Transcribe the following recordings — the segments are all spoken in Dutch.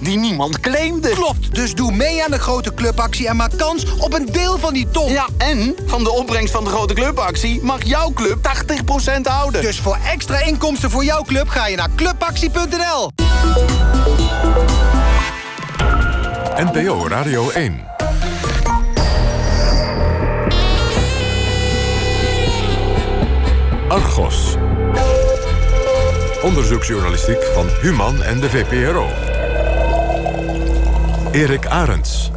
die niemand claimde. Klopt, dus doe mee aan de grote clubactie en maak kans op een deel van die ton. Ja, en van de opbrengst van de grote clubactie mag jouw club 80% houden. Dus voor extra inkomsten voor jouw club ga je naar clubactie.nl. NPO Radio 1. Argos. Onderzoeksjournalistiek van Human en de VPRO. Erik Arends.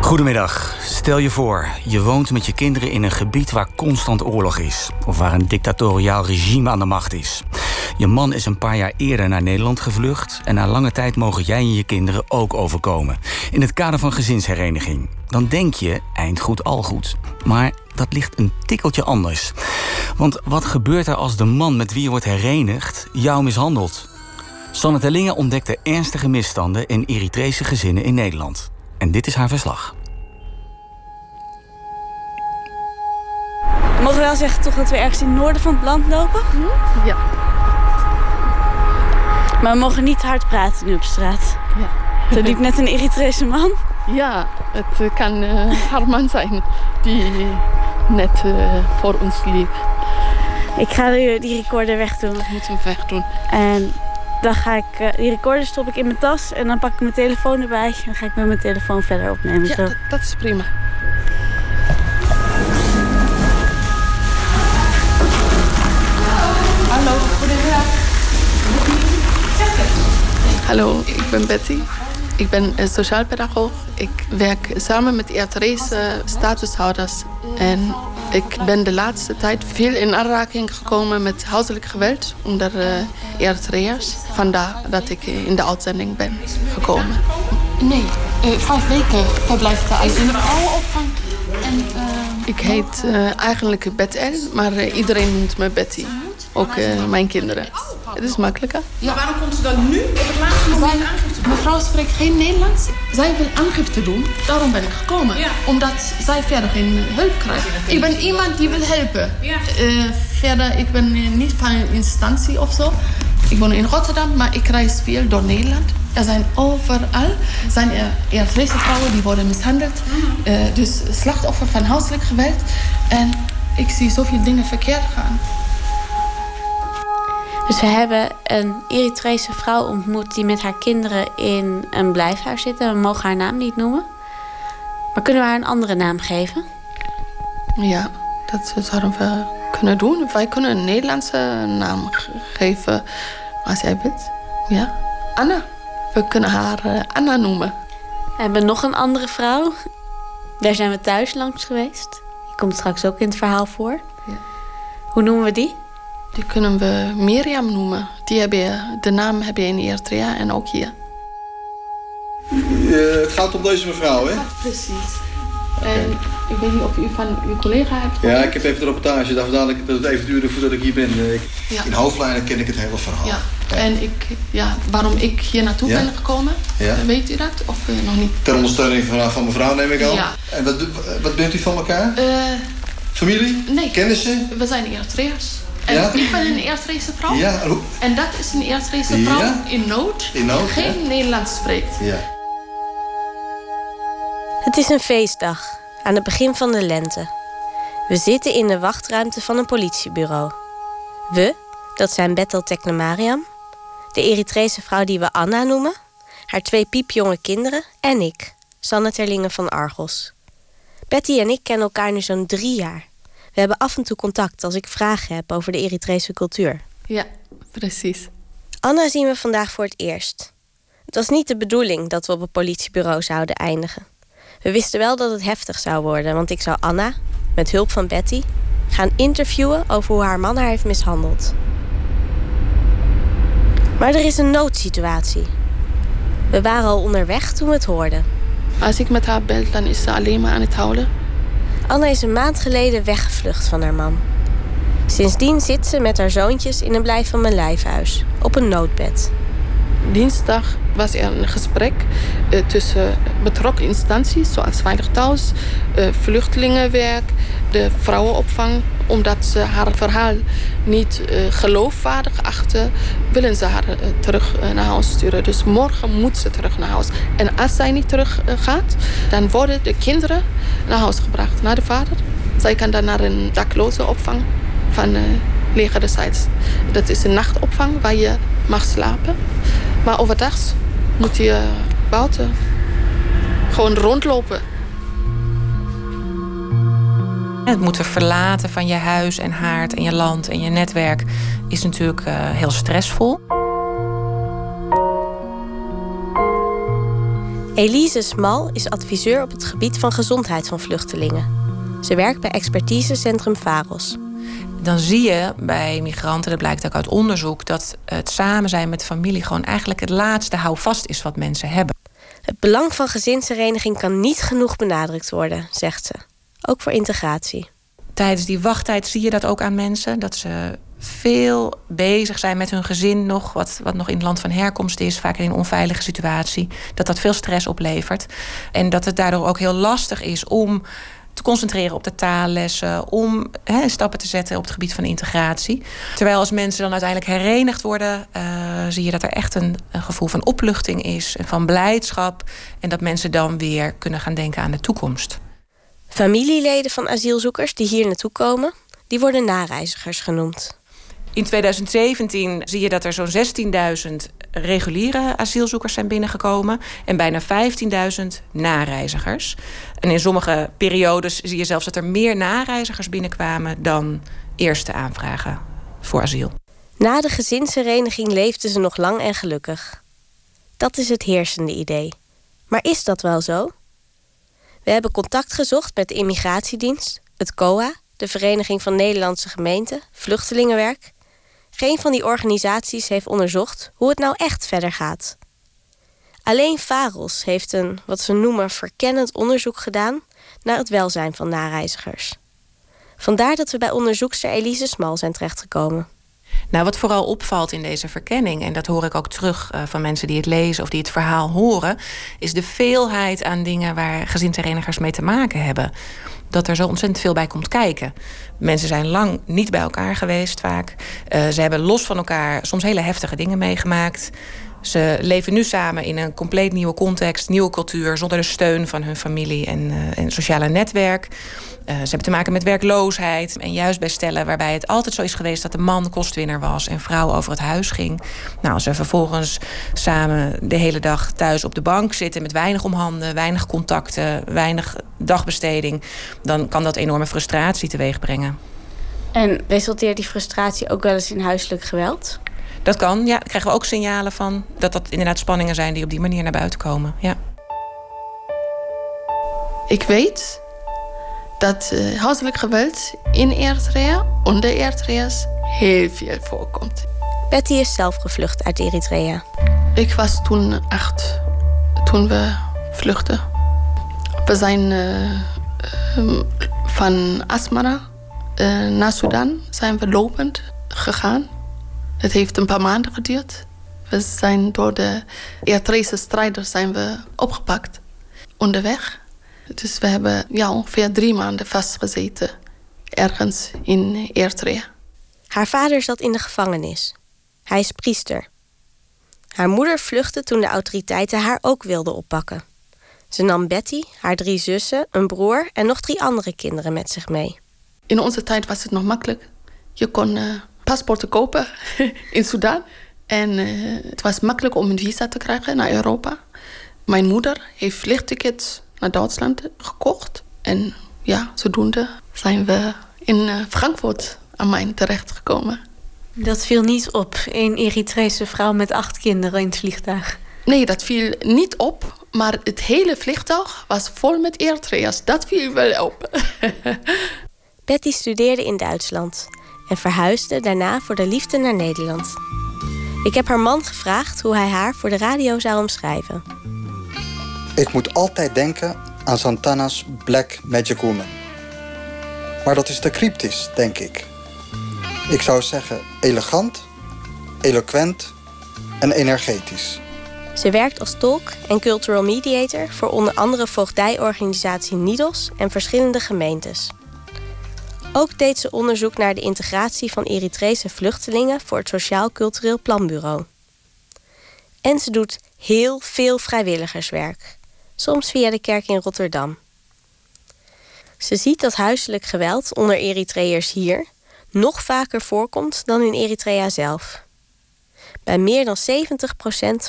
Goedemiddag. Stel je voor, je woont met je kinderen in een gebied waar constant oorlog is. Of waar een dictatoriaal regime aan de macht is. Je man is een paar jaar eerder naar Nederland gevlucht. En na lange tijd mogen jij en je kinderen ook overkomen. In het kader van gezinshereniging. Dan denk je, eind goed al goed. Maar dat ligt een tikkeltje anders. Want wat gebeurt er als de man met wie je wordt herenigd jou mishandelt? Sanne Terlinge ontdekte ernstige misstanden in Eritrese gezinnen in Nederland. En dit is haar verslag. We mogen wel zeggen toch dat we ergens in het noorden van het land lopen? Ja. Maar we mogen niet hard praten nu op straat. Ja. Er liep net een Eritrese man. Ja, het eh, kan uh, haar man zijn die net uh, voor ons liep. Ik ga die, die recorder wegdoen. Ik moet hem wegdoen. En dan ga ik, uh, die recorder stop ik in mijn tas en dan pak ik mijn telefoon erbij. En dan ga ik met mijn telefoon verder opnemen. Ja, zo. dat, dat is prima. Hallo, goedemiddag. Hallo, ik ben Betty. Ik ben een sociaalpedagoog. Ik werk samen met Eritrese statushouders. En ik ben de laatste tijd veel in aanraking gekomen met huiselijk geweld onder uh, Eritreërs. Vandaar dat ik in de uitzending ben gekomen. Nee, uh, vijf weken verblijft ze in de vrouwenopvang. En, uh... Ik heet uh, eigenlijk Betel, maar uh, iedereen noemt me Betty. Ook uh, mijn kinderen. Het is makkelijker. Ja. Maar waarom komt ze dan nu op het laatste moment aangifte doen? Mevrouw spreekt geen Nederlands. Zij wil aangifte doen. Daarom ben ik gekomen. Ja. Omdat zij verder geen hulp krijgt. Ik ben iemand die wil helpen. Ja. verder, ik ben niet van een instantie of zo. Ik woon in Rotterdam, maar ik reis veel door Nederland. Er zijn overal zijn er Eritrese vrouwen die worden mishandeld. Uh, dus slachtoffer van huiselijk geweld. En ik zie zoveel dingen verkeerd gaan. Dus we hebben een Eritrese vrouw ontmoet die met haar kinderen in een blijfhuis zit. We mogen haar naam niet noemen. Maar kunnen we haar een andere naam geven? Ja, dat zouden we kunnen doen. Wij kunnen een Nederlandse naam geven als jij bent. Ja, Anna. We kunnen haar uh, Anna noemen. We hebben nog een andere vrouw. Daar zijn we thuis langs geweest. Die komt straks ook in het verhaal voor. Ja. Hoe noemen we die? Die kunnen we Mirjam noemen. Die heb je, de naam heb je in Eritrea en ook hier. Uh, het gaat om deze mevrouw, hè? Ja, precies. Okay. En ik weet niet of u van uw collega hebt gehoord. Ja, ik heb even de reportage. Daarvoor dat het even duurde voordat ik hier ben. Ik, ja. In hoofdlijnen ken ik het hele verhaal. Ja. ja. En ik, ja, waarom ik hier naartoe ja? ben gekomen, weet u dat? Of uh, nog niet? Ter ondersteuning van, van mevrouw neem ik aan. Ja. En wat, wat bent u van elkaar? Uh, Familie? Nee. Kennissen? We zijn Eritreërs. En Ja? ik ben een Eritrese vrouw. Ja. En dat is een Eritrese vrouw Ja? in nood. In nood, die geen ja. Nederlands spreekt. Ja. Het is een feestdag, aan het begin van de lente. We zitten in de wachtruimte van een politiebureau. We, dat zijn Bettel Teknemariam, de Eritrese vrouw die we Anna noemen, haar twee piepjonge kinderen en ik, Sanne Terlingen van Argos. Betty en ik kennen elkaar nu zo'n drie jaar. We hebben af en toe contact als ik vragen heb over de Eritrese cultuur. Ja, precies. Anna zien we vandaag voor het eerst. Het was niet de bedoeling dat we op een politiebureau zouden eindigen. We wisten wel dat het heftig zou worden, want ik zou Anna, met hulp van Betty, gaan interviewen over hoe haar man haar heeft mishandeld. Maar er is een noodsituatie. We waren al onderweg toen we het hoorden. Als ik met haar bel, dan is ze alleen maar aan het houden. Anna is een maand geleden weggevlucht van haar man. Sindsdien zit ze met haar zoontjes in een blijf van mijn lijfhuis, op een noodbed. Dinsdag was er een gesprek uh, tussen betrokken instanties, zoals Veilig Thuis, uh, vluchtelingenwerk, de vrouwenopvang, Omdat ze haar verhaal niet uh, geloofwaardig achten, willen ze haar uh, terug uh, naar huis sturen. Dus morgen moet ze terug naar huis. En als zij niet terug gaat, dan worden de kinderen naar huis gebracht, naar de vader. Zij kan dan naar een dakloze opvang van leger destijds. Dat is een nachtopvang waar je mag slapen. Maar overdag moet je buiten gewoon rondlopen. Het moeten verlaten van je huis en haard en je land en je netwerk is natuurlijk uh, heel stressvol. Elise Smal is adviseur op het gebied van gezondheid van vluchtelingen. Ze werkt bij expertisecentrum Varos. Dan zie je bij migranten, dat blijkt ook uit onderzoek, dat het samen zijn met familie gewoon eigenlijk het laatste houvast is wat mensen hebben. Het belang van gezinshereniging kan niet genoeg benadrukt worden, zegt ze. Ook voor integratie. Tijdens die wachttijd zie je dat ook aan mensen. Dat ze veel bezig zijn met hun gezin nog, wat, wat nog in het land van herkomst is, vaak in een onveilige situatie. Dat dat veel stress oplevert. En dat het daardoor ook heel lastig is om te concentreren op de taallessen, om stappen te zetten op het gebied van integratie. Terwijl als mensen dan uiteindelijk herenigd worden, uh, zie je dat er echt een, een, gevoel van opluchting is en van blijdschap. En dat mensen dan weer kunnen gaan denken aan de toekomst. Familieleden van asielzoekers die hier naartoe komen, die worden nareizigers genoemd. In 2017 zie je dat er zo'n 16.000 reguliere asielzoekers zijn binnengekomen en bijna 15.000 nareizigers. En in sommige periodes zie je zelfs dat er meer nareizigers binnenkwamen dan eerste aanvragen voor asiel. Na de gezinshereniging leefden ze nog lang en gelukkig. Dat is het heersende idee. Maar is dat wel zo? We hebben contact gezocht met de Immigratiedienst, het COA, de Vereniging van Nederlandse Gemeenten, Vluchtelingenwerk. Geen van die organisaties heeft onderzocht hoe het nou echt verder gaat. Alleen Varos heeft een, wat ze noemen, verkennend onderzoek gedaan naar het welzijn van nareizigers. Vandaar dat we bij onderzoekster Elise Smal zijn terechtgekomen. Nou, wat vooral opvalt in deze verkenning, en dat hoor ik ook terug uh, van mensen die het lezen of die het verhaal horen, is de veelheid aan dingen waar gezinsherenigers mee te maken hebben. Dat er zo ontzettend veel bij komt kijken. Mensen zijn lang niet bij elkaar geweest, vaak. Uh, ze hebben los van elkaar soms hele heftige dingen meegemaakt. Ze leven nu samen in een compleet nieuwe context, nieuwe cultuur, zonder de steun van hun familie en, uh, en sociale netwerk. Uh, ze hebben te maken met werkloosheid. En juist bij stellen waarbij het altijd zo is geweest dat de man kostwinner was en vrouw over het huis ging. Nou, als ze vervolgens samen de hele dag thuis op de bank zitten met weinig omhanden, weinig contacten, weinig dagbesteding, dan kan dat enorme frustratie teweeg brengen. En resulteert die frustratie ook wel eens in huiselijk geweld? Dat kan, ja. Daar krijgen we ook signalen van dat dat inderdaad spanningen zijn die op die manier naar buiten komen. Ja. Ik weet dat uh, huiselijk geweld in Eritrea, onder Eritreërs, heel veel voorkomt. Betty is zelf gevlucht uit Eritrea. Ik was toen acht, toen we vluchtten. We zijn uh, van Asmara uh, naar Sudan zijn we lopend gegaan. Het heeft een paar maanden geduurd. We zijn door de Eritrese strijders zijn we opgepakt onderweg. Dus we hebben ja, ongeveer drie maanden vastgezeten. Ergens in Eritrea. Haar vader zat in de gevangenis. Hij is priester. Haar moeder vluchtte toen de autoriteiten haar ook wilden oppakken. Ze nam Betty, haar drie zussen, een broer en nog drie andere kinderen met zich mee. In onze tijd was het nog makkelijk. Je kon uh, paspoorten kopen in Sudan. En uh, het was makkelijk om een visa te krijgen naar Europa. Mijn moeder heeft vliegtickets naar Duitsland gekocht. En ja, zodoende zijn we in uh, Frankfurt aan mijn terechtgekomen. Dat viel niet op, een Eritrese vrouw met acht kinderen in het vliegtuig. Nee, dat viel niet op. Maar het hele vliegtuig was vol met Eritreërs. Dat viel wel op. Betty studeerde in Duitsland en verhuisde daarna voor de liefde naar Nederland. Ik heb haar man gevraagd hoe hij haar voor de radio zou omschrijven. Ik moet altijd denken aan Santana's Black Magic Woman. Maar dat is te cryptisch, denk ik. Ik zou zeggen elegant, eloquent en energetisch. Ze werkt als tolk en cultural mediator voor onder andere voogdijorganisatie NIDOS en verschillende gemeentes. Ook deed ze onderzoek naar de integratie van Eritrese vluchtelingen voor het Sociaal Cultureel Planbureau. En ze doet heel veel vrijwilligerswerk, soms via de kerk in Rotterdam. Ze ziet dat huiselijk geweld onder Eritreërs hier nog vaker voorkomt dan in Eritrea zelf. Bij meer dan 70%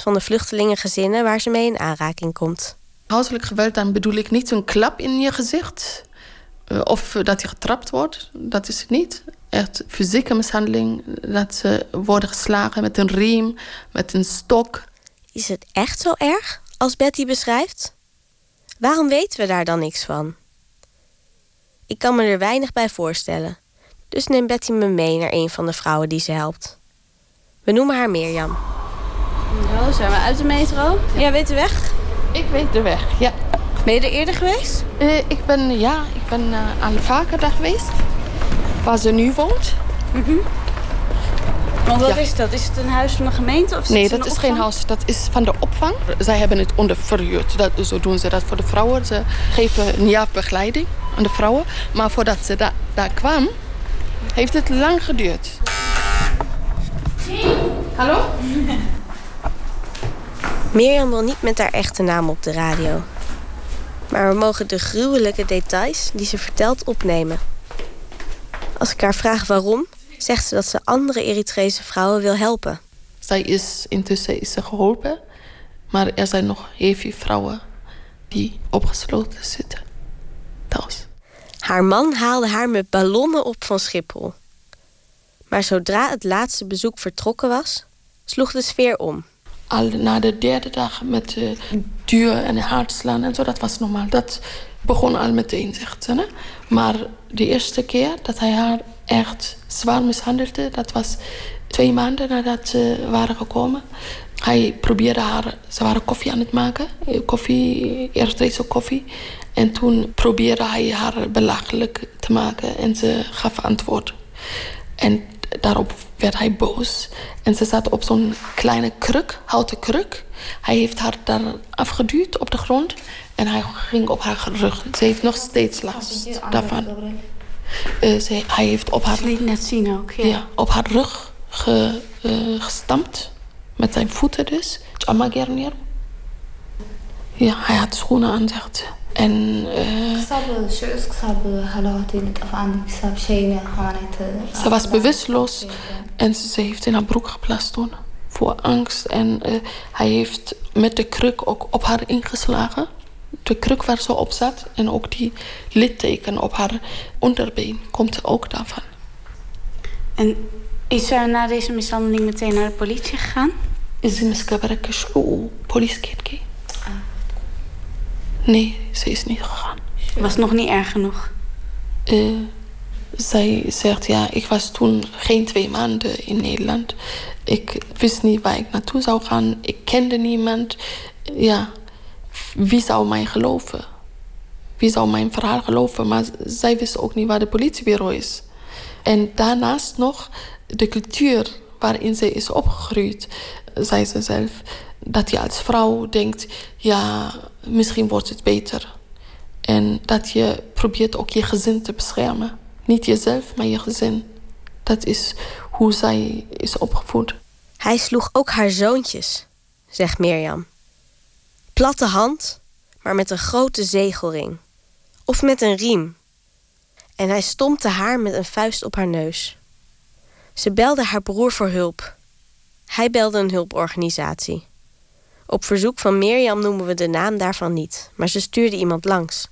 van de vluchtelingengezinnen waar ze mee in aanraking komt. Huiselijk geweld, dan bedoel ik niet een klap in je gezicht. Uh, of dat je getrapt wordt. Dat is het niet. Echt fysieke mishandeling. Dat ze worden geslagen met een riem, met een stok. Is het echt zo erg als Betty beschrijft? Waarom weten we daar dan niks van? Ik kan me er weinig bij voorstellen. Dus neemt Betty me mee naar een van de vrouwen die ze helpt. We noemen haar Mirjam. Zo, zijn we uit de metro? Ja, weet de weg? Ik weet de weg, ja. Ben je er eerder geweest? Uh, ik ben, ja, ik ben uh, al vaker daar geweest. Waar ze nu woont. Mm -hmm. Want wat ja. is dat? Is het een huis van de gemeente? Of nee, dat is geen huis. Dat is van de opvang. Zij hebben het onderverhuurd. Dat, zo doen ze dat voor de vrouwen. Ze geven een jaar begeleiding aan de vrouwen. Maar voordat ze da daar kwam, heeft het lang geduurd. Hallo? Mirjam wil niet met haar echte naam op de radio. Maar we mogen de gruwelijke details die ze vertelt opnemen. Als ik haar vraag waarom, zegt ze dat ze andere Eritrese vrouwen wil helpen. Zij is intussen is ze geholpen, maar er zijn nog heel veel vrouwen die opgesloten zitten thuis. Haar man haalde haar met ballonnen op van Schiphol. Maar zodra het laatste bezoek vertrokken was, sloeg de sfeer om. Na de derde dag met uh, duur en hartslaan en zo, dat was normaal. Dat begon al zegt ze. Hè? Maar de eerste keer dat hij haar echt zwaar mishandelde, dat was twee maanden nadat ze waren gekomen. Hij probeerde haar, ze waren koffie aan het maken, koffie, Eritrese koffie. En toen probeerde hij haar belachelijk te maken en ze gaf antwoord. En daarop werd hij boos. En ze zat op zo'n kleine kruk, houten kruk. Hij heeft haar daar afgeduwd op de grond. En hij ging op haar rug. Ze heeft nog steeds last daarvan. Uh, ze, hij heeft op haar... liet net zien ook, ja. ja op haar rug ge, uh, gestampt. Met zijn voeten dus. Ja, hij had schoenen aan, zegt ze. En uh, ze was bewusteloos en ze heeft in haar broek geplast toen. Voor angst. En uh, hij heeft met de kruk ook op haar ingeslagen. De kruk waar ze op zat. En ook die litteken op haar onderbeen komt ook daarvan. En is ze na deze mishandeling meteen naar de politie gegaan? Is ze misschien politie Nee, ze is niet gegaan. Was nog niet erg genoeg? Uh, zij zegt, ja, ik was toen geen twee maanden in Nederland. Ik wist niet waar ik naartoe zou gaan. Ik kende niemand. Ja, wie zou mij geloven? Wie zou mijn verhaal geloven? Maar zij wist ook niet waar de politiebureau is. En daarnaast nog de cultuur waarin ze is opgegroeid, zei ze zelf. Dat je als vrouw denkt, ja, misschien wordt het beter. En dat je probeert ook je gezin te beschermen. Niet jezelf, maar je gezin. Dat is hoe zij is opgevoed. Hij sloeg ook haar zoontjes, zegt Mirjam. Platte hand, maar met een grote zegelring. Of met een riem. En hij stompte haar met een vuist op haar neus. Ze belde haar broer voor hulp. Hij belde een hulporganisatie. Op verzoek van Mirjam noemen we de naam daarvan niet, maar ze stuurde iemand langs.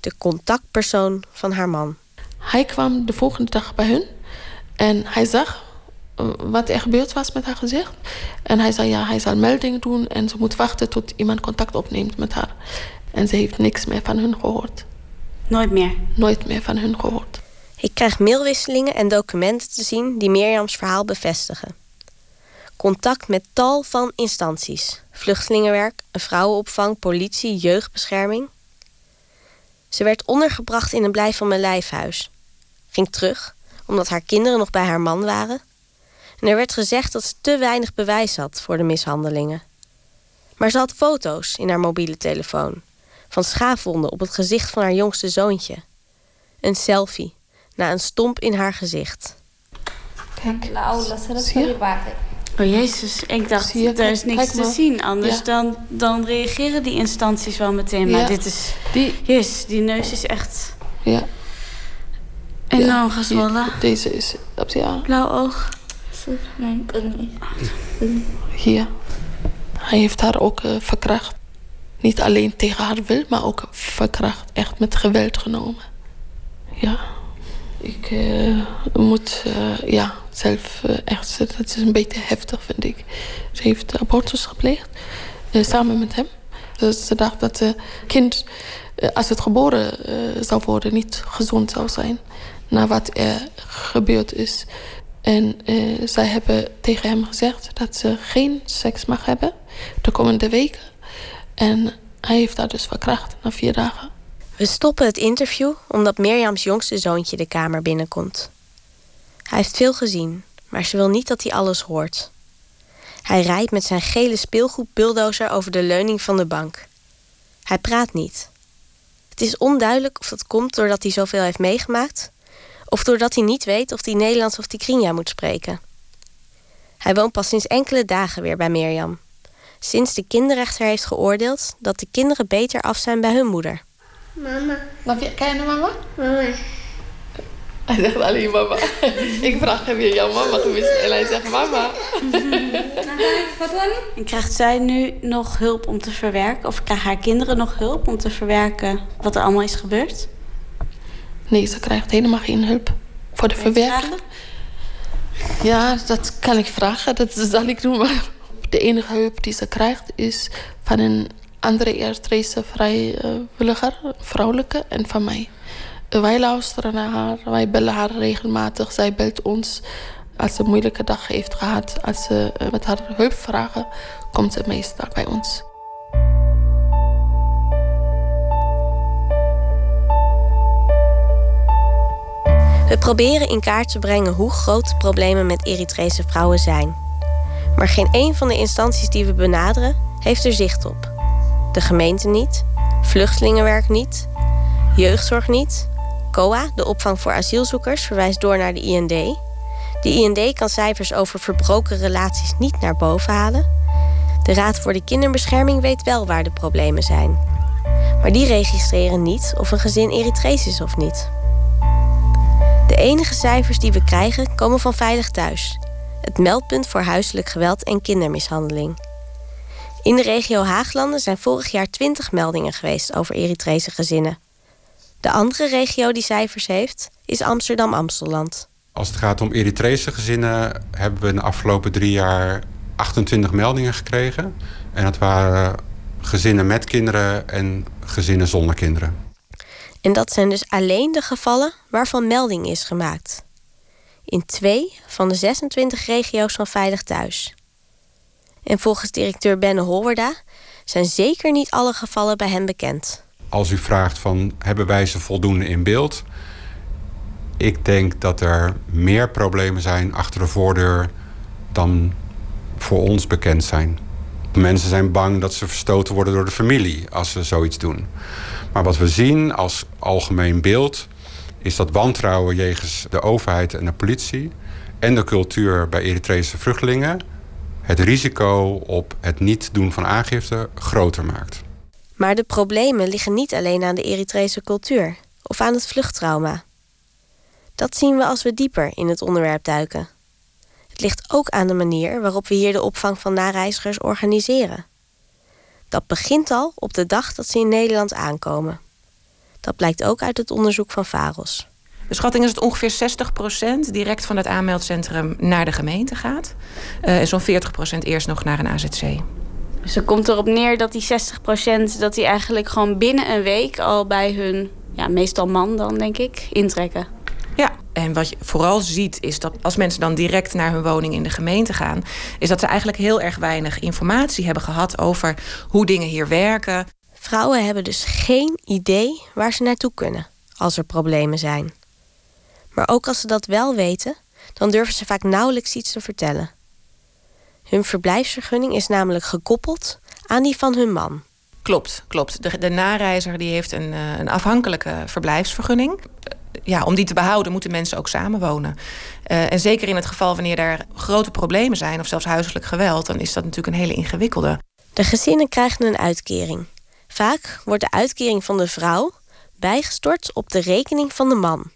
De contactpersoon van haar man. Hij kwam de volgende dag bij hun en hij zag eh, wat er gebeurd was met haar gezicht. En hij zei ja, hij zal melding doen en ze moet wachten tot iemand contact opneemt met haar. En ze heeft niks meer van hun gehoord. Nooit meer? Nooit meer van hun gehoord. Ik krijg mailwisselingen en documenten te zien die Mirjams verhaal bevestigen contact met tal van instanties: vluchtelingenwerk, een vrouwenopvang, politie, jeugdbescherming. Ze werd ondergebracht in een blijf van mijn lijfhuis. Ging terug, omdat haar kinderen nog bij haar man waren. En er werd gezegd dat ze te weinig bewijs had voor de mishandelingen. Maar ze had foto's in haar mobiele telefoon van schaafwonden op het gezicht van haar jongste zoontje. Een selfie na een stomp in haar gezicht. Kijk. Oh jezus, ik dacht, je? er is niks te zien. Anders Ja. dan, dan reageren die instanties wel meteen. Maar Ja. dit is... Die, Jezus, die neus is echt ja. enorm Ja, gezwollen. Deze is op ja. Blauw oog. Hier. Hij heeft haar ook eh, verkracht. Niet alleen tegen haar wil, maar ook verkracht. Echt met geweld genomen. Ja. Ik eh, moet eh, ja, zelf eh, echt... Dat is een beetje heftig, vind ik. Ze heeft abortus gepleegd. samen met hem. Dus ze dacht dat het kind, als het geboren zou worden, niet gezond zou zijn. Na wat er gebeurd is. En zij hebben tegen hem gezegd dat ze geen seks mag hebben de komende weken. En hij heeft haar dus verkracht na vier dagen. We stoppen het interview omdat Mirjams jongste zoontje de kamer binnenkomt. Hij heeft veel gezien, maar ze wil niet dat hij alles hoort. Hij rijdt met zijn gele speelgoed bulldozer over de leuning van de bank. Hij praat niet. Het is onduidelijk of dat komt doordat hij zoveel heeft meegemaakt, of doordat hij niet weet of hij Nederlands of Tigrinya moet spreken. Hij woont pas sinds enkele dagen weer bij Mirjam. Sinds de kinderrechter heeft geoordeeld dat de kinderen beter af zijn bij hun moeder. Mama. Mag je, kan je naar mama? Mama. Hij zegt alleen mama. ik vraag hem weer jouw mama geweest en hij zegt mama. En krijgt zij nu nog hulp om te verwerken? Of krijgen haar kinderen nog hulp om te verwerken wat er allemaal is gebeurd? Nee, ze krijgt helemaal geen hulp voor de verwerking. Ja, dat kan ik vragen. Dat zal ik doen. Maar de enige hulp die ze krijgt is van een andere vrijwilliger, vrouwelijke, en van mij. Wij luisteren naar haar, wij bellen haar regelmatig. Zij belt ons als ze een moeilijke dag heeft gehad. Als ze eh, met haar hulp vragen, komt ze meestal bij ons. We proberen in kaart te brengen hoe groot de problemen met Eritrese vrouwen zijn. Maar geen een van de instanties die we benaderen heeft er zicht op. De gemeente niet, vluchtelingenwerk niet, jeugdzorg niet, COA, de opvang voor asielzoekers, verwijst door naar de IND. De IND kan cijfers over verbroken relaties niet naar boven halen. De Raad voor de Kinderbescherming weet wel waar de problemen zijn. Maar die registreren niet of een gezin Eritrees is of niet. De enige cijfers die we krijgen komen van Veilig Thuis, het meldpunt voor huiselijk geweld en kindermishandeling. In de regio Haaglanden zijn vorig jaar 20 meldingen geweest over Eritrese gezinnen. De andere regio die cijfers heeft is Amsterdam-Amstelland. Als het gaat om Eritrese gezinnen hebben we in de afgelopen drie jaar 28 meldingen gekregen. En dat waren gezinnen met kinderen en gezinnen zonder kinderen. En dat zijn dus alleen de gevallen waarvan melding is gemaakt. In twee van de 26 regio's van Veilig Thuis. En volgens directeur Benne Holwerda zijn zeker niet alle gevallen bij hem bekend. Als u vraagt van hebben wij ze voldoende in beeld? Ik denk dat er meer problemen zijn achter de voordeur dan voor ons bekend zijn. Mensen zijn bang dat ze verstoten worden door de familie als ze zoiets doen. Maar wat we zien als algemeen beeld is dat wantrouwen jegens de overheid en de politie en de cultuur bij Eritrese vluchtelingen het risico op het niet doen van aangifte groter maakt. Maar de problemen liggen niet alleen aan de Eritrese cultuur of aan het vluchttrauma. Dat zien we als we dieper in het onderwerp duiken. Het ligt ook aan de manier waarop we hier de opvang van nareizigers organiseren. Dat begint al op de dag dat ze in Nederland aankomen. Dat blijkt ook uit het onderzoek van VAROS. De schatting is dat ongeveer 60% direct van het aanmeldcentrum naar de gemeente gaat. Uh, en zo'n 40% eerst nog naar een AZC. Dus het komt erop neer dat die 60% dat die eigenlijk gewoon binnen een week al bij hun, ja, meestal man dan denk ik, intrekken. Ja, en wat je vooral ziet is dat als mensen dan direct naar hun woning in de gemeente gaan, is dat ze eigenlijk heel erg weinig informatie hebben gehad over hoe dingen hier werken. Vrouwen hebben dus geen idee waar ze naartoe kunnen als er problemen zijn. Maar ook als ze dat wel weten, dan durven ze vaak nauwelijks iets te vertellen. Hun verblijfsvergunning is namelijk gekoppeld aan die van hun man. Klopt, klopt. De, de nareizer die heeft een, een afhankelijke verblijfsvergunning. ja, om die te behouden moeten mensen ook samenwonen. Uh, en zeker in het geval wanneer er grote problemen zijn... of zelfs huiselijk geweld, dan is dat natuurlijk een hele ingewikkelde. De gezinnen krijgen een uitkering. Vaak wordt de uitkering van de vrouw bijgestort op de rekening van de man.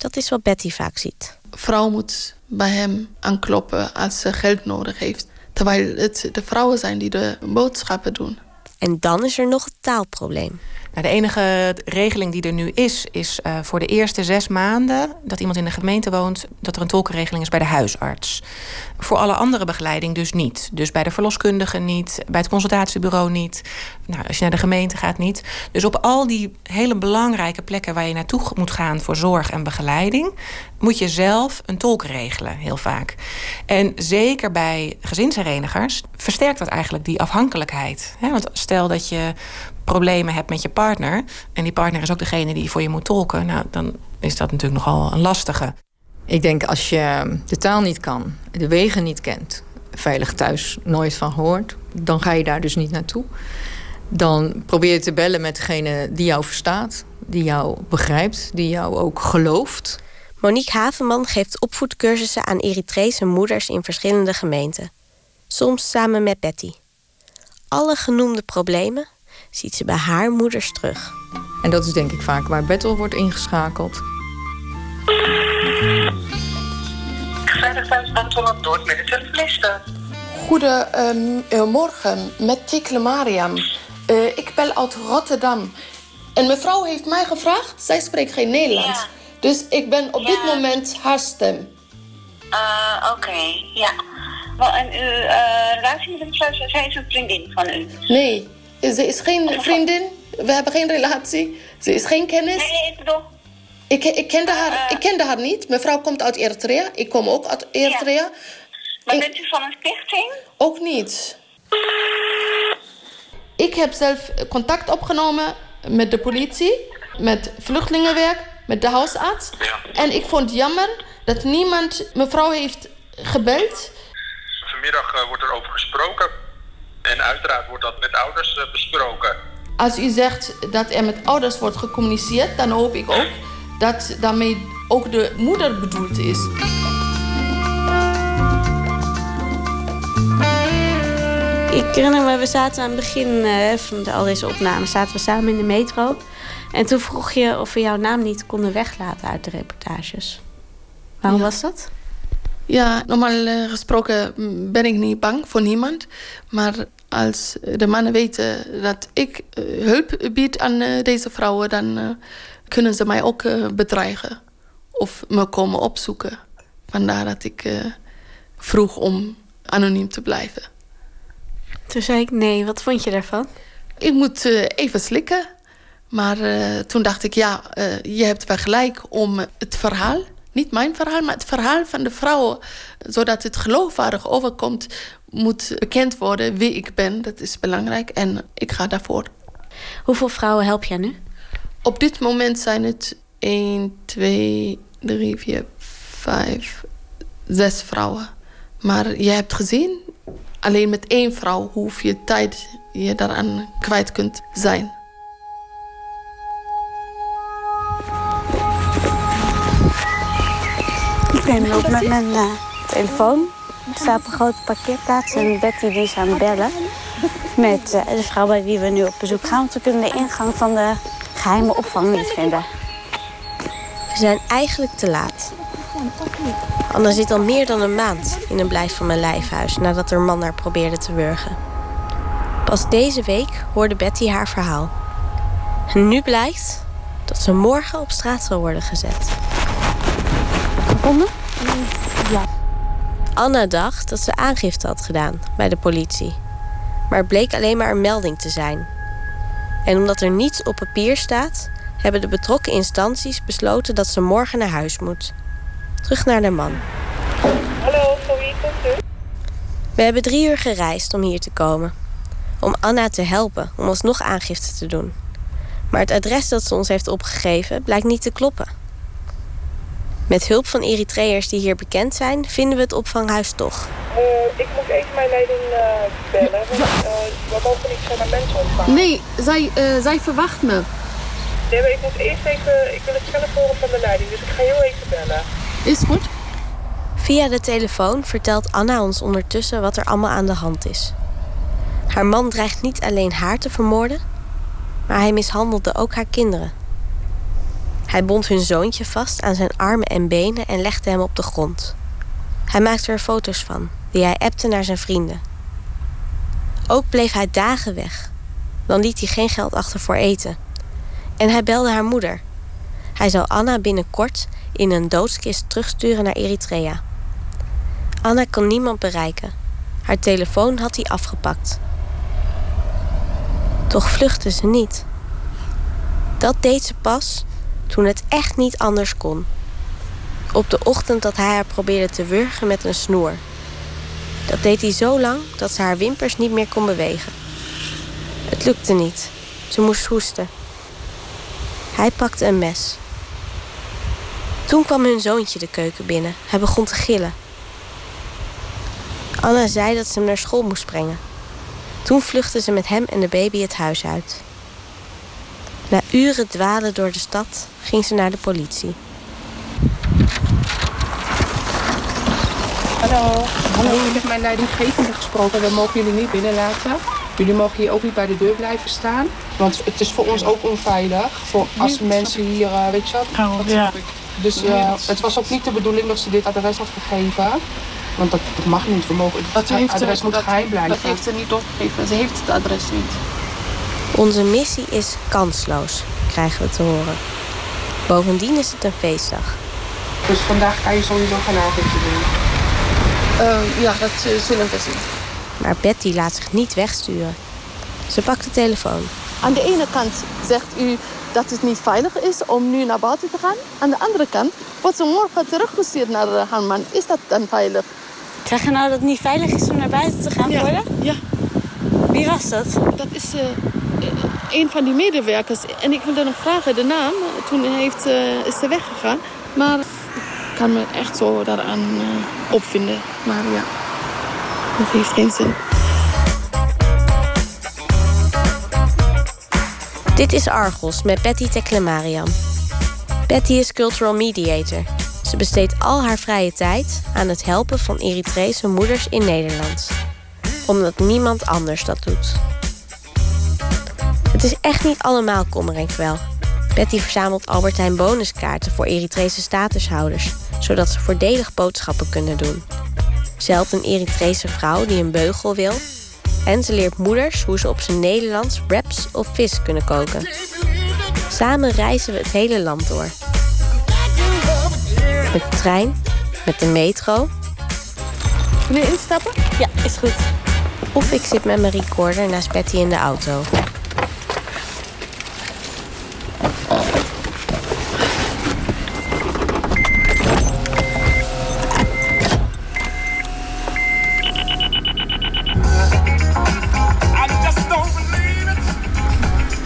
Dat is wat Betty vaak ziet. Vrouw moet bij hem aankloppen als ze geld nodig heeft. Terwijl het de vrouwen zijn die de boodschappen doen. En dan is er nog het taalprobleem. Nou, de enige regeling die er nu is, is uh, voor de eerste zes maanden dat iemand in de gemeente woont, dat er een tolkenregeling is bij de huisarts. Voor alle andere begeleiding dus niet. Dus bij de verloskundige niet, bij het consultatiebureau niet. Nou, als je naar de gemeente gaat niet. Dus op al die hele belangrijke plekken waar je naartoe moet gaan voor zorg en begeleiding, moet je zelf een tolk regelen, heel vaak. En zeker bij gezinsherenigers versterkt dat eigenlijk die afhankelijkheid. Want stel dat je problemen hebt met je partner... en die partner is ook degene die voor je moet tolken... Nou, dan is dat natuurlijk nogal een lastige. Ik denk als je de taal niet kan, de wegen niet kent... veilig thuis nooit van gehoord, dan ga je daar dus niet naartoe. Dan probeer je te bellen met degene die jou verstaat... die jou begrijpt, die jou ook gelooft... Monique Havenman geeft opvoedcursussen aan Eritrese moeders in verschillende gemeenten. Soms samen met Betty. Alle genoemde problemen ziet ze bij haar moeders terug. En dat is denk ik vaak waar Bettel wordt ingeschakeld. Dordt met de telefoniste. Goedemorgen, met Tikle Mariam. Uh, ik bel uit Rotterdam. En mevrouw heeft mij gevraagd, zij spreekt geen Nederlands. Ja. Dus ik ben op ja. dit moment haar stem. Uh, Oké, okay. ja. En uw uh, relatie met mevrouw, zij is een vriendin van u? Nee, ze is geen vriendin. We hebben geen relatie. Ze is geen kennis. Nee, ik bedoel... Ik, ik, kende haar, uh, ik kende haar niet. Mevrouw komt uit Eritrea. Ik kom ook uit Eritrea. Ja. Maar bent u van een stichting? Ook niet. Ik heb zelf contact opgenomen met de politie, met vluchtelingenwerk, met de huisarts. Ja. En ik vond het jammer dat niemand mevrouw heeft gebeld. Vanmiddag uh, wordt er over gesproken. En uiteraard wordt dat met ouders uh, besproken. Als u zegt dat er met ouders wordt gecommuniceerd, dan hoop ik ook dat daarmee ook de moeder bedoeld is. Ik herinner me, we zaten aan het begin uh, van de, al deze opnames zaten we samen in de metro. En toen vroeg je of we jouw naam niet konden weglaten uit de reportages. Waarom Ja. was dat? Ja, normaal eh, gesproken ben ik niet bang voor niemand. Maar als de mannen weten dat ik eh, hulp bied aan eh, deze vrouwen... dan kunnen ze mij ook bedreigen. Of me komen opzoeken. Vandaar dat ik vroeg om anoniem te blijven. Toen zei ik nee. Wat vond je daarvan? Ik moet even slikken. Maar toen dacht ik, ja, je hebt wel gelijk om het verhaal... niet mijn verhaal, maar het verhaal van de vrouwen... zodat het geloofwaardig overkomt, moet bekend worden wie ik ben. Dat is belangrijk en ik ga daarvoor. Hoeveel vrouwen help jij nu? Op dit moment zijn het 1, 2, 3, 4, 5, 6 vrouwen. Maar je hebt gezien, alleen met één vrouw... hoeveel tijd je daaraan kwijt kunt zijn. Ook met mijn eh, telefoon. Ik sta op een grote parkeerplaats en Betty die is aan het bellen. Met eh, de vrouw bij wie we nu op bezoek gaan. Want we kunnen de ingang van de geheime opvang niet vinden. We zijn eigenlijk te laat. Anna zit al meer dan een maand in een blijf van mijn lijfhuis nadat haar man haar probeerde te wurgen. Pas deze week hoorde Betty haar verhaal. En nu blijkt dat ze morgen op straat zal worden gezet. Gevonden? Ja. Anna dacht dat ze aangifte had gedaan bij de politie. Maar het bleek alleen maar een melding te zijn. En omdat er niets op papier staat, hebben de betrokken instanties besloten dat ze morgen naar huis moet. Terug naar de man. Hallo, voor wie komt u? We hebben drie uur gereisd om hier te komen. Om Anna te helpen om alsnog aangifte te doen. Maar het adres dat ze ons heeft opgegeven blijkt niet te kloppen. Met hulp van Eritreërs die hier bekend zijn, vinden we het opvanghuis toch. Uh, ik moet even mijn leiding uh, bellen, want uh, we mogen niet zomaar mensen ontvangen. Nee, zij, uh, zij verwacht me. Nee, maar ik moet eerst even... Ik wil het zelf horen van de leiding, dus ik ga heel even bellen. Is goed. Via de telefoon vertelt Anna ons ondertussen wat er allemaal aan de hand is. Haar man dreigt niet alleen haar te vermoorden, maar hij mishandelde ook haar kinderen. Hij bond hun zoontje vast aan zijn armen en benen en legde hem op de grond. Hij maakte er foto's van, die hij appte naar zijn vrienden. Ook bleef hij dagen weg. Dan liet hij geen geld achter voor eten. En hij belde haar moeder. Hij zou Anna binnenkort in een doodskist terugsturen naar Eritrea. Anna kon niemand bereiken. Haar telefoon had hij afgepakt. Toch vluchtte ze niet. Dat deed ze pas toen het echt niet anders kon. Op de ochtend dat hij haar probeerde te wurgen met een snoer. Dat deed hij zo lang dat ze haar wimpers niet meer kon bewegen. Het lukte niet. Ze moest hoesten. Hij pakte een mes. Toen kwam hun zoontje de keuken binnen. Hij begon te gillen. Anna zei dat ze hem naar school moest brengen. Toen vluchtte ze met hem en de baby het huis uit. Na uren dwalen door de stad ging ze naar de politie. Hallo. Hallo, ik heb mijn leidinggevende gesproken. We mogen jullie niet binnenlaten. Jullie mogen hier ook niet bij de deur blijven staan. Want het is voor ons ook onveilig. Voor als mensen hier, uh, weet je wat? Oh, ja. Dus uh, het was ook niet de bedoeling dat ze dit adres had gegeven. Want dat, dat mag niet. We mogen, Dat het heeft, adres moet dat, geheim blijven. dat heeft ze niet doorgegeven. Ze heeft het adres niet. Onze missie is kansloos, krijgen we te horen. Bovendien is het een feestdag. Dus vandaag kan je sowieso geen doen. Uh, ja, dat uh, zullen we zien. Maar Betty laat zich niet wegsturen. Ze pakt de telefoon. Aan de ene kant zegt u dat het niet veilig is om nu naar buiten te gaan. Aan de andere kant wordt ze morgen teruggestuurd naar haar man. Is dat dan veilig? Zeg je nou dat het niet veilig is om naar buiten te gaan ja. worden? Ja. Wie was dat? Dat is uh, een van die medewerkers. En ik wilde nog vragen de naam. Toen heeft, uh, is ze weggegaan. Maar ik kan me echt zo daaraan uh, opvinden. Maar ja, dat heeft geen zin. Dit is Argos met Betty Teklemariam. Betty is cultural mediator. Ze besteedt al haar vrije tijd aan het helpen van Eritrese moeders in Nederland. Omdat niemand anders dat doet. Het is echt niet allemaal kommer en kwel. Betty verzamelt Albertijn bonuskaarten voor Eritrese statushouders, zodat ze voordelig boodschappen kunnen doen. Ze helpt een Eritrese vrouw die een beugel wil. En ze leert moeders hoe ze op zijn Nederlands wraps of vis kunnen koken. Samen reizen we het hele land door. Met de trein, met de metro. Wil je instappen? Ja, is goed. Of ik zit met mijn recorder naast Betty in de auto.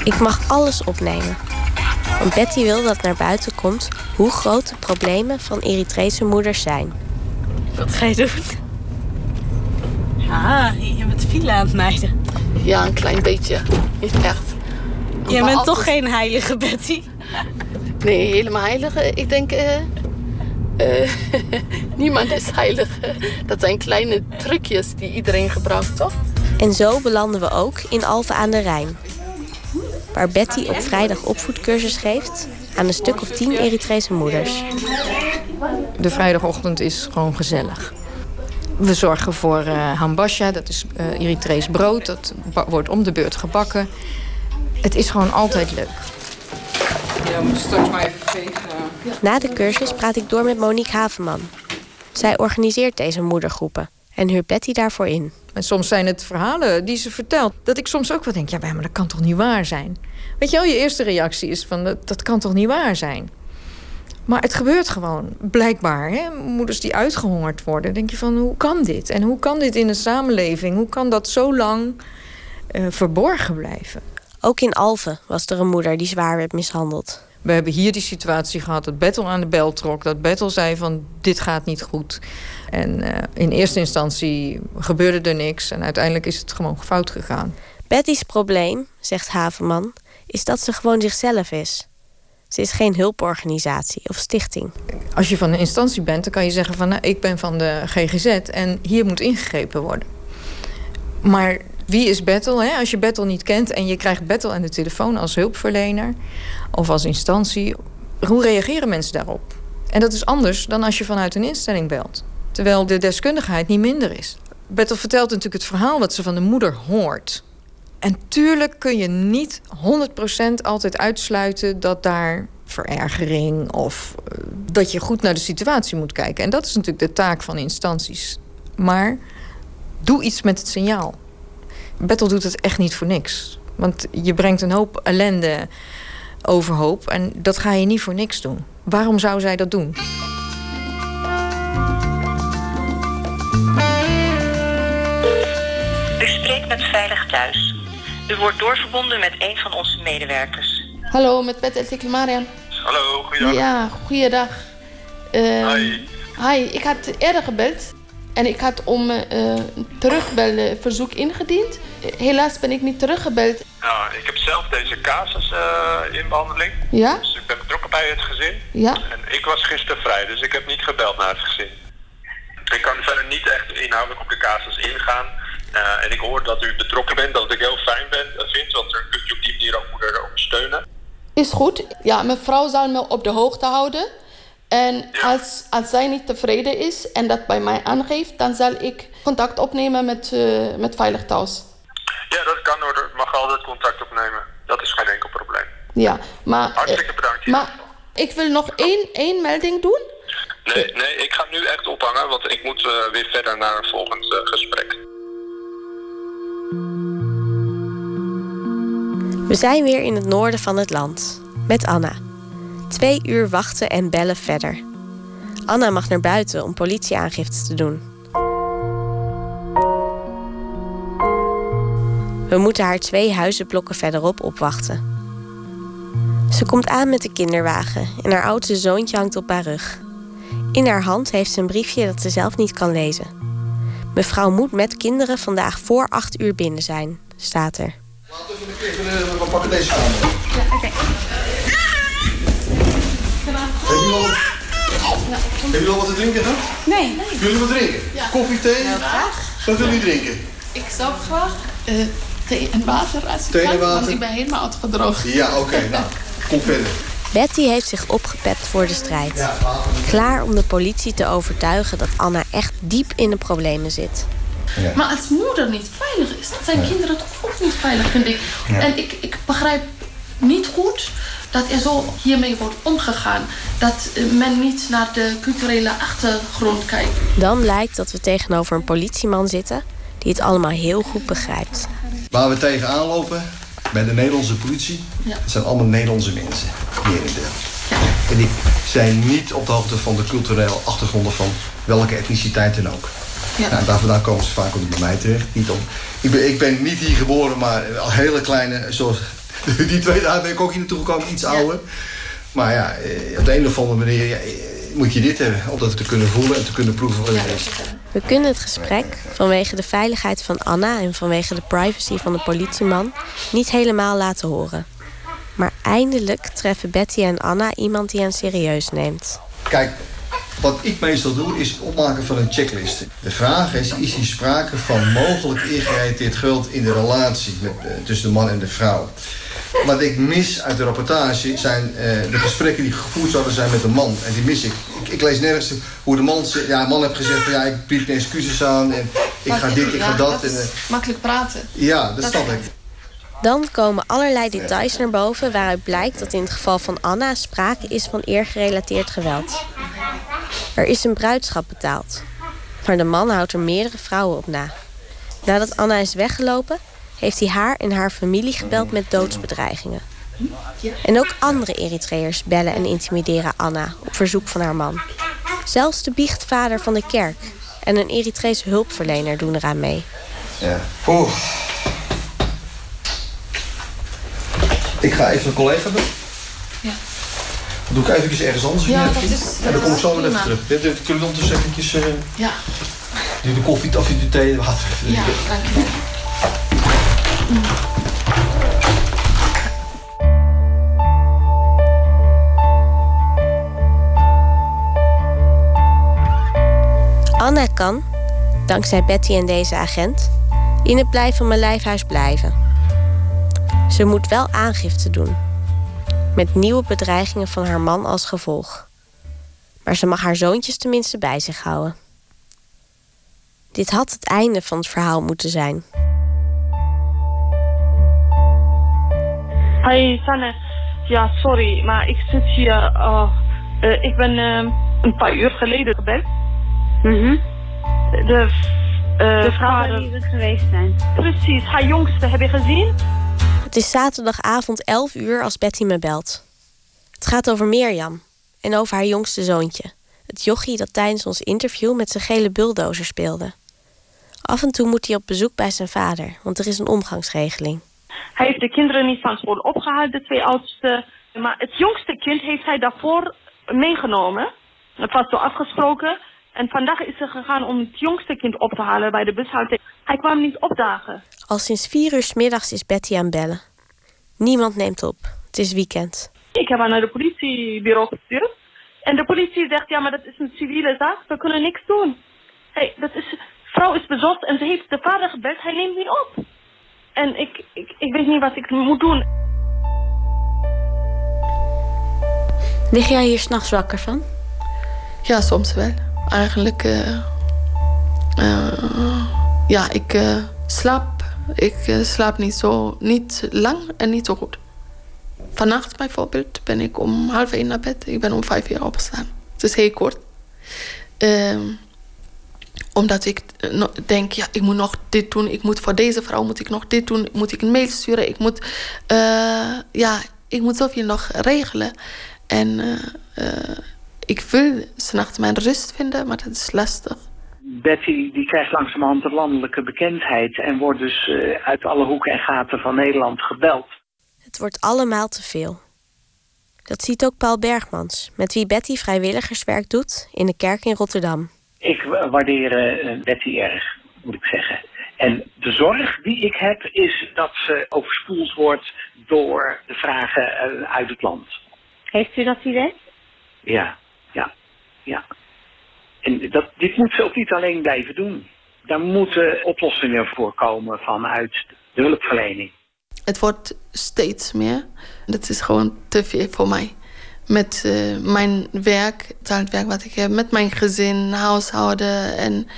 Ik mag alles opnemen. Want Betty wil dat naar buiten komt hoe groot de problemen van Eritrese moeders zijn. Wat ga je doen? Ah, je bent file aan het mijden. Ja, een klein beetje. Niet echt. Jij bent altijd... toch geen heilige, Betty? Nee, helemaal heilige. Ik denk, uh, uh, niemand is heilig. Dat zijn kleine trucjes die iedereen gebruikt, toch? En zo belanden we ook in Alphen aan de Rijn. Waar Betty op vrijdag opvoedcursus geeft aan een stuk of tien Eritrese moeders. De vrijdagochtend is gewoon gezellig. We zorgen voor uh, hambasha, dat is uh, Eritrees brood. Dat wordt om de beurt gebakken. Het is gewoon altijd leuk. Ja, we moeten straks maar even vegen. Na de cursus praat ik door met Monique Havenman. Zij organiseert deze moedergroepen en huurt Betty daarvoor in. En soms zijn het verhalen die ze vertelt. Dat ik soms ook wel denk, ja, maar dat kan toch niet waar zijn? Weet je wel, je eerste reactie is van, dat, dat kan toch niet waar zijn? Maar het gebeurt gewoon, blijkbaar. Hè? Moeders die uitgehongerd worden. denk je van, hoe kan dit? En hoe kan dit in een samenleving? Hoe kan dat zo lang uh, verborgen blijven? Ook in Alphen was er een moeder die zwaar werd mishandeld. We hebben hier die situatie gehad dat Bettel aan de bel trok. Dat Bettel zei van, dit gaat niet goed. En uh, in eerste instantie gebeurde er niks. En uiteindelijk is het gewoon fout gegaan. Betty's probleem, zegt Havenman, is dat ze gewoon zichzelf is. Ze is geen hulporganisatie of stichting. Als je van een instantie bent, dan kan je zeggen van... Nou, ik ben van de GGZ en hier moet ingegrepen worden. Maar wie is Battle? Hè? Als je Battle niet kent en je krijgt Battle aan de telefoon als hulpverlener of als instantie, hoe reageren mensen daarop? En dat is anders dan als je vanuit een instelling belt. Terwijl de deskundigheid niet minder is. Battle vertelt natuurlijk het verhaal wat ze van de moeder hoort. En tuurlijk kun je niet 100% altijd uitsluiten dat daar verergering of uh, dat je goed naar de situatie moet kijken. En dat is natuurlijk de taak van instanties. Maar doe iets met het signaal. Battle doet het echt niet voor niks. Want je brengt een hoop ellende overhoop en dat ga je niet voor niks doen. Waarom zou zij dat doen? U spreekt met Veilig Thuis. U wordt doorverbonden met een van onze medewerkers. Hallo, met Pet El Marian. Hallo, goeiedag. Ja, goeiedag. Uh, Hi. Hi, ik had eerder gebeld. En ik had om uh, een terugbelverzoek ingediend. Helaas ben ik niet teruggebeld. Nou, ik heb zelf deze casus uh, in behandeling. Ja? Dus ik ben betrokken bij het gezin. Ja? En ik was gisteren vrij, dus ik heb niet gebeld naar het gezin. Ik kan verder niet echt inhoudelijk op de casus ingaan. Uh, en ik hoor dat u betrokken bent, dat ik heel fijn ben, vind, want dan kunt u op die manier ook moeder ondersteunen. Is goed. Ja, mevrouw zal me op de hoogte houden. En als, als zij niet tevreden is en dat bij mij aangeeft, dan zal ik contact opnemen met, uh, met Veilig Thuis. Ja, dat kan hoor. Ik mag altijd contact opnemen. Dat is geen enkel probleem. Ja, maar... Hartstikke bedankt. Maar ik wil nog één, één melding doen. Nee, nee, ik ga nu echt ophangen, want ik moet uh, weer verder naar een volgend uh, gesprek. We zijn weer in het noorden van het land. Met Anna. Twee uur wachten en bellen verder. Anna mag naar buiten om politieaangifte te doen. We moeten haar twee huizenblokken verderop opwachten. Ze komt aan met de kinderwagen en haar oudste zoontje hangt op haar rug. In haar hand heeft ze een briefje dat ze zelf niet kan lezen. Mevrouw moet met kinderen vandaag voor acht uur binnen zijn, staat er. We pakken deze aan. Ja, oké. Hebben jullie al, al wat te drinken gehad? Nee. Willen jullie wat drinken? Ja. Koffie, thee? Heel graag. Wat willen jullie drinken? Ik zou graag uh, thee en water als ik Thee en water? want ik ben helemaal uitgedroogd. Ja, oké. Okay, nou, kom verder. Betty heeft zich opgepept voor de strijd. Klaar om de politie te overtuigen dat Anna echt diep in de problemen zit. Ja. Maar als moeder niet veilig is, dan zijn ja. kinderen toch ook niet veilig, vind ik. Ja. En ik, ik begrijp niet goed dat er zo hiermee wordt omgegaan. Dat men niet naar de culturele achtergrond kijkt. Dan blijkt dat we tegenover een politieman zitten die het allemaal heel goed begrijpt. Waar we tegenaan lopen bij de Nederlandse politie, ja. dat zijn allemaal Nederlandse mensen. Merendeel. Ja. En die zijn niet op de hoogte van de culturele achtergronden van welke etniciteit dan ook. Ja. Nou, daar vandaan komen ze vaak ook bij mij terecht. Niet om, ik, ben, ik ben niet hier geboren, maar al hele kleine, zoals die twee daar ben ik ook hier naartoe gekomen, iets ouder. Maar ja, op de een of andere manier ja, moet je dit hebben. Om dat te kunnen voelen en te kunnen proeven wat het is. We kunnen het gesprek, vanwege de veiligheid van Anna... en vanwege de privacy van de politieman, niet helemaal laten horen. Maar eindelijk treffen Betty en Anna iemand die hen serieus neemt. Kijk, wat ik meestal doe, is het opmaken van een checklist. De vraag is, is hier sprake van mogelijk ingerelateerd geweld in de relatie met, uh, tussen de man en de vrouw? Wat ik mis uit de rapportage zijn uh, de gesprekken die gevoerd zouden zijn met de man. En die mis ik. Ik, ik lees nergens hoe de man, ja, man heeft gezegd van ja, ik bied mijn excuses aan en ik ga dit, ik ga dat. dat en, uh, makkelijk praten. Ja, dat, dat snap ik. Dan komen allerlei details naar boven waaruit blijkt dat in het geval van Anna sprake is van eergerelateerd geweld. Er is een bruidschap betaald, maar de man houdt er meerdere vrouwen op na. Nadat Anna is weggelopen, heeft hij haar en haar familie gebeld met doodsbedreigingen. En ook andere Eritreërs bellen en intimideren Anna op verzoek van haar man. Zelfs de biechtvader van de kerk en een Eritrese hulpverlener doen eraan mee. Ja. Oeh. Ik ga even een collega bellen. Ja. Dan doe ik even ergens anders. Ja, in, dat is- En dan kom ik zo weer even terug. Dit, dit, kunnen we ondertussen eventjes... Uh, Ja, de koffie, of de thee, de water ja, drinken. dankjewel. Anna kan, dankzij Betty en deze agent, in het blijf van mijn lijfhuis blijven. Ze moet wel aangifte doen, met nieuwe bedreigingen van haar man als gevolg. Maar ze mag haar zoontjes tenminste bij zich houden. Dit had het einde van het verhaal moeten zijn. Hi Sanne. Ja, sorry, maar ik zit hier. Uh, uh, ik ben uh, een paar uur geleden gebeld. Mhm. De, de vrouw waar wie we geweest zijn. Precies, haar jongste heb je gezien? Het is zaterdagavond 11 uur als Betty me belt. Het gaat over Mirjam en over haar jongste zoontje. Het jochie dat tijdens ons interview met zijn gele bulldozer speelde. Af en toe moet hij op bezoek bij zijn vader, want er is een omgangsregeling. Hij heeft de kinderen niet van school opgehaald, de twee oudste. Maar het jongste kind heeft hij daarvoor meegenomen. Het was zo afgesproken. En vandaag is ze gegaan om het jongste kind op te halen bij de bushalte. Hij kwam niet opdagen. Al sinds vier uur 's middags is Betty aan bellen. Niemand neemt op. Het is weekend. Ik heb haar naar de politiebureau gestuurd. En de politie zegt, ja, maar dat is een civiele zaak. We kunnen niks doen. Hey, dat is, vrouw is bezocht en ze heeft de vader gebeld. Hij neemt niet op. En ik, ik, ik weet niet wat ik moet doen. Lig jij hier s'nachts wakker van? Ja, soms wel. Eigenlijk, uh, uh, ja, ik uh, slaap. Ik slaap niet zo, niet lang en niet zo goed. Vannacht bijvoorbeeld ben ik om half één naar bed. Ik ben om vijf uur opgestaan. Het is heel kort. Ehm, omdat ik denk, ja, ik moet nog dit doen. Ik moet voor deze vrouw moet ik nog dit doen. Moet ik een mail sturen. Ik moet, uh, ja, ik moet zoveel nog regelen. En uh, uh, ik wil s'nachts mijn rust vinden, maar dat is lastig. Betty die krijgt langzamerhand een landelijke bekendheid... en wordt dus uit alle hoeken en gaten van Nederland gebeld. Het wordt allemaal te veel. Dat ziet ook Paul Bergmans, met wie Betty vrijwilligerswerk doet in de kerk in Rotterdam. Ik waardeer uh, Betty erg, moet ik zeggen. En de zorg die ik heb is dat ze overspoeld wordt door de vragen uh, uit het land. Heeft u dat idee? Ja, ja, ja. En dat, dit moet ze ook niet alleen blijven doen. Daar moeten oplossingen voor komen vanuit de hulpverlening. Het wordt steeds meer. Dat is gewoon te veel voor mij met uh, mijn werk, het werk wat ik heb, met mijn gezin, huishouden. En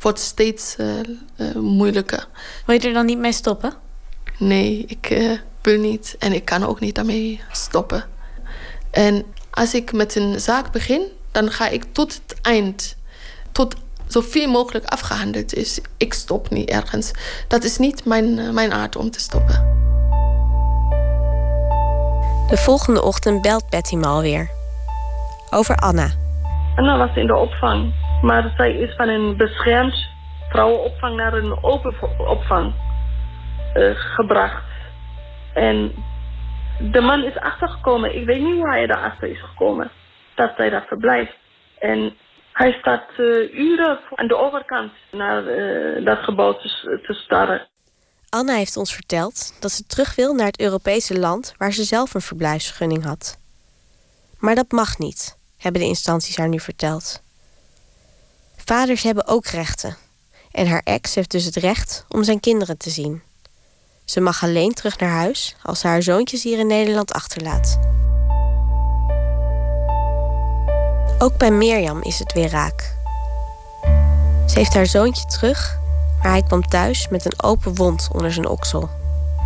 wordt steeds uh, uh, moeilijker. Wil je er dan niet mee stoppen? Nee, ik wil niet. En ik kan ook niet daarmee stoppen. En als ik met een zaak begin, dan ga ik tot het eind. Tot zoveel mogelijk afgehandeld is. Ik stop niet ergens. Dat is niet mijn, mijn aard om te stoppen. De volgende ochtend belt Betty me alweer. Over Anna. Anna was in de opvang. Maar zij is van een beschermd vrouwenopvang naar een open opvang uh, gebracht. En de man is achtergekomen. Ik weet niet hoe hij daarachter is gekomen. Dat zij daar verblijft. En hij staat uh, uren aan de overkant naar uh, dat gebouw te, te starren. Anna heeft ons verteld dat ze terug wil naar het Europese land waar ze zelf een verblijfsvergunning had. Maar dat mag niet, hebben de instanties haar nu verteld. Vaders hebben ook rechten. En haar ex heeft dus het recht om zijn kinderen te zien. Ze mag alleen terug naar huis als ze haar zoontjes hier in Nederland achterlaat. Ook bij Mirjam is het weer raak. Ze heeft haar zoontje terug maar hij kwam thuis met een open wond onder zijn oksel.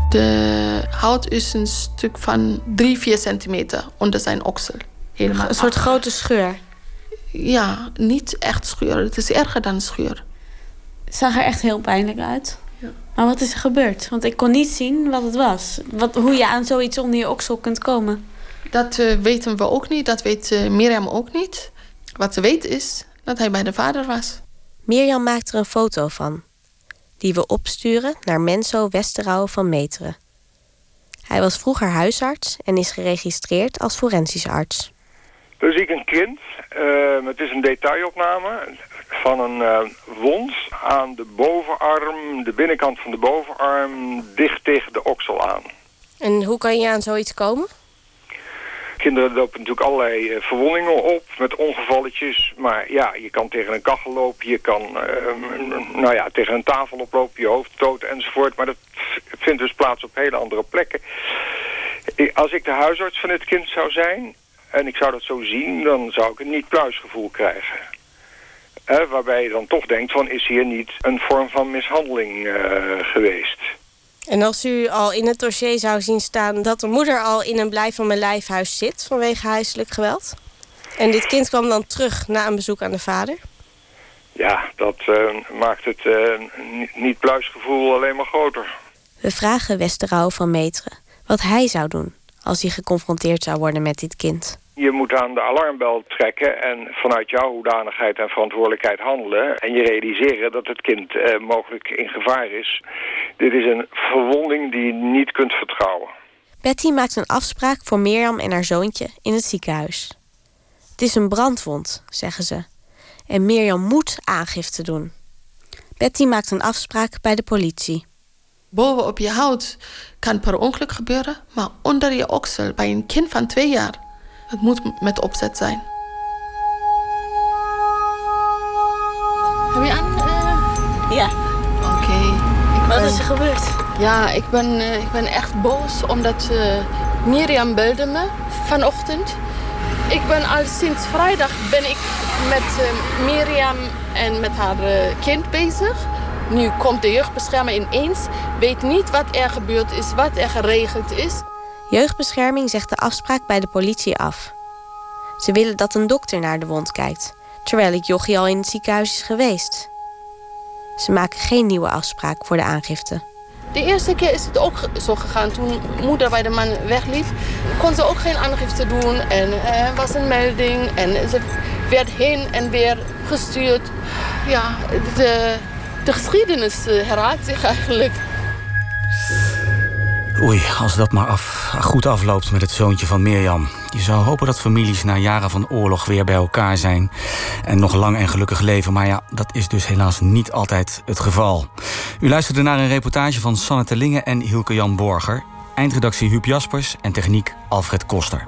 De hout is een stuk van 3, 4 centimeter onder zijn oksel. Helemaal een soort grote scheur? Ja, niet echt scheur. Het is erger dan scheur. Het zag er echt heel pijnlijk uit. Ja. Maar wat is er gebeurd? Want ik kon niet zien wat het was. Wat, hoe je aan zoiets onder je oksel kunt komen. Dat uh, weten we ook niet. Dat weet uh, Mirjam ook niet. Wat ze weet is dat hij bij de vader was. Mirjam maakt er een foto van die we opsturen naar Menso Westerouwen van Meteren. Hij was vroeger huisarts en is geregistreerd als forensisch arts. Dan zie ik een kind. Uh, het is een detailopname van een uh, wond aan de bovenarm, de binnenkant van de bovenarm, dicht tegen de oksel aan. En hoe kan je aan zoiets komen? Kinderen lopen natuurlijk allerlei eh, verwondingen op met ongevalletjes. Maar ja, je kan tegen een kachel lopen, je kan uh, nou ja, tegen een tafel oplopen, je hoofd stoten enzovoort. Maar dat vindt dus plaats op hele andere plekken. Als ik de huisarts van het kind zou zijn en ik zou dat zo zien, dan zou ik een niet-pluisgevoel krijgen. Eh, waarbij je dan toch denkt van is hier niet een vorm van mishandeling geweest. En als u al in het dossier zou zien staan dat de moeder al in een blijf van mijn lijfhuis zit vanwege huiselijk geweld. En dit kind kwam dan terug na een bezoek aan de vader. Ja, dat uh, maakt het uh, niet-pluisgevoel alleen maar groter. We vragen Westerau van Meteren wat hij zou doen als hij geconfronteerd zou worden met dit kind. Je moet aan de alarmbel trekken en vanuit jouw hoedanigheid en verantwoordelijkheid handelen. En je realiseren dat het kind eh, mogelijk in gevaar is. Dit is een verwonding die je niet kunt vertrouwen. Betty maakt een afspraak voor Mirjam en haar zoontje in het ziekenhuis. Het is een brandwond, zeggen ze. En Mirjam moet aangifte doen. Betty maakt een afspraak bij de politie. Boven op je hout kan per ongeluk gebeuren, maar onder je oksel bij een kind van twee jaar het moet met opzet zijn. Heb je aan? Uh... Ja. Wat ben... is er gebeurd? Ja, ik ben, uh, ik ben echt boos omdat uh, Mirjam belde me vanochtend. Ik ben al sinds vrijdag ben ik met Mirjam en met haar kind bezig. Nu komt de jeugdbeschermer ineens, weet niet wat er gebeurd is, wat er geregeld is. Jeugdbescherming zegt de afspraak bij de politie af. Ze willen dat een dokter naar de wond kijkt, terwijl het jochie al in het ziekenhuis is geweest. Ze maken geen nieuwe afspraak voor de aangifte. De eerste keer is het ook zo gegaan. Toen moeder bij de man wegliep, kon ze ook geen aangifte doen. En er was een melding en ze werd heen en weer gestuurd. Ja, de, de geschiedenis eh, herhaalt zich eigenlijk. Oei, als dat maar af, goed afloopt met het zoontje van Mirjam. Je zou hopen dat families na jaren van oorlog weer bij elkaar zijn... en nog lang en gelukkig leven. Maar ja, dat is dus helaas niet altijd het geval. U luisterde naar een reportage van Sanne Terlingen en Hilke Jan Borger. Eindredactie Huub Jaspers en techniek Alfred Koster.